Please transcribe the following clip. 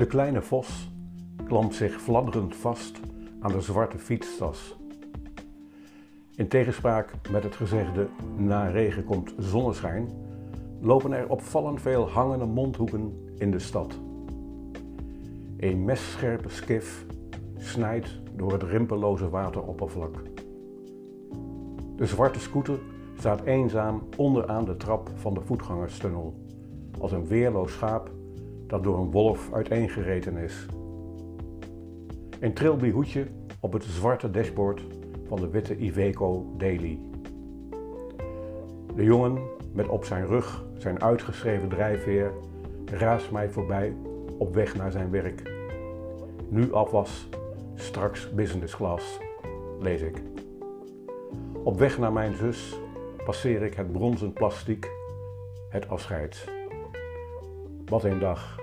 De kleine vos klampt zich fladderend vast aan de zwarte fietstas. In tegenspraak met het gezegde na regen komt zonneschijn, lopen er opvallend veel hangende mondhoeken in de stad. Een messcherpe skif snijdt door het rimpeloze wateroppervlak. De zwarte scooter staat eenzaam onderaan de trap van de voetgangerstunnel, als een weerloos schaap dat door een wolf uiteengereten is. Een trilby hoedje op het zwarte dashboard van de witte Iveco Daily. De jongen met op zijn rug zijn uitgeschreven drijfveer raast mij voorbij op weg naar zijn werk. Nu afwas, straks business class, lees ik. Op weg naar mijn zus passeer ik het bronzen plastiek, het afscheid. Wat een dag.